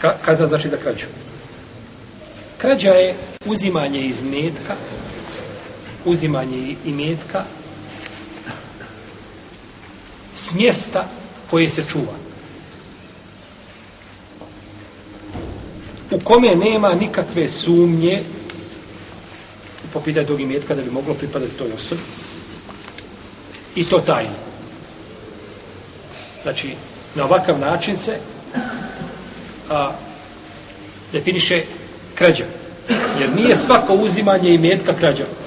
Ka, kazna znači za krađu. Krađa je uzimanje iz metka, uzimanje i metka s mjesta koje se čuva. U kome nema nikakve sumnje po pitanju tog da bi moglo pripadati toj osobi. I to tajno. Znači, na ovakav način se a, definiše krađa. Jer nije svako uzimanje imetka krađa.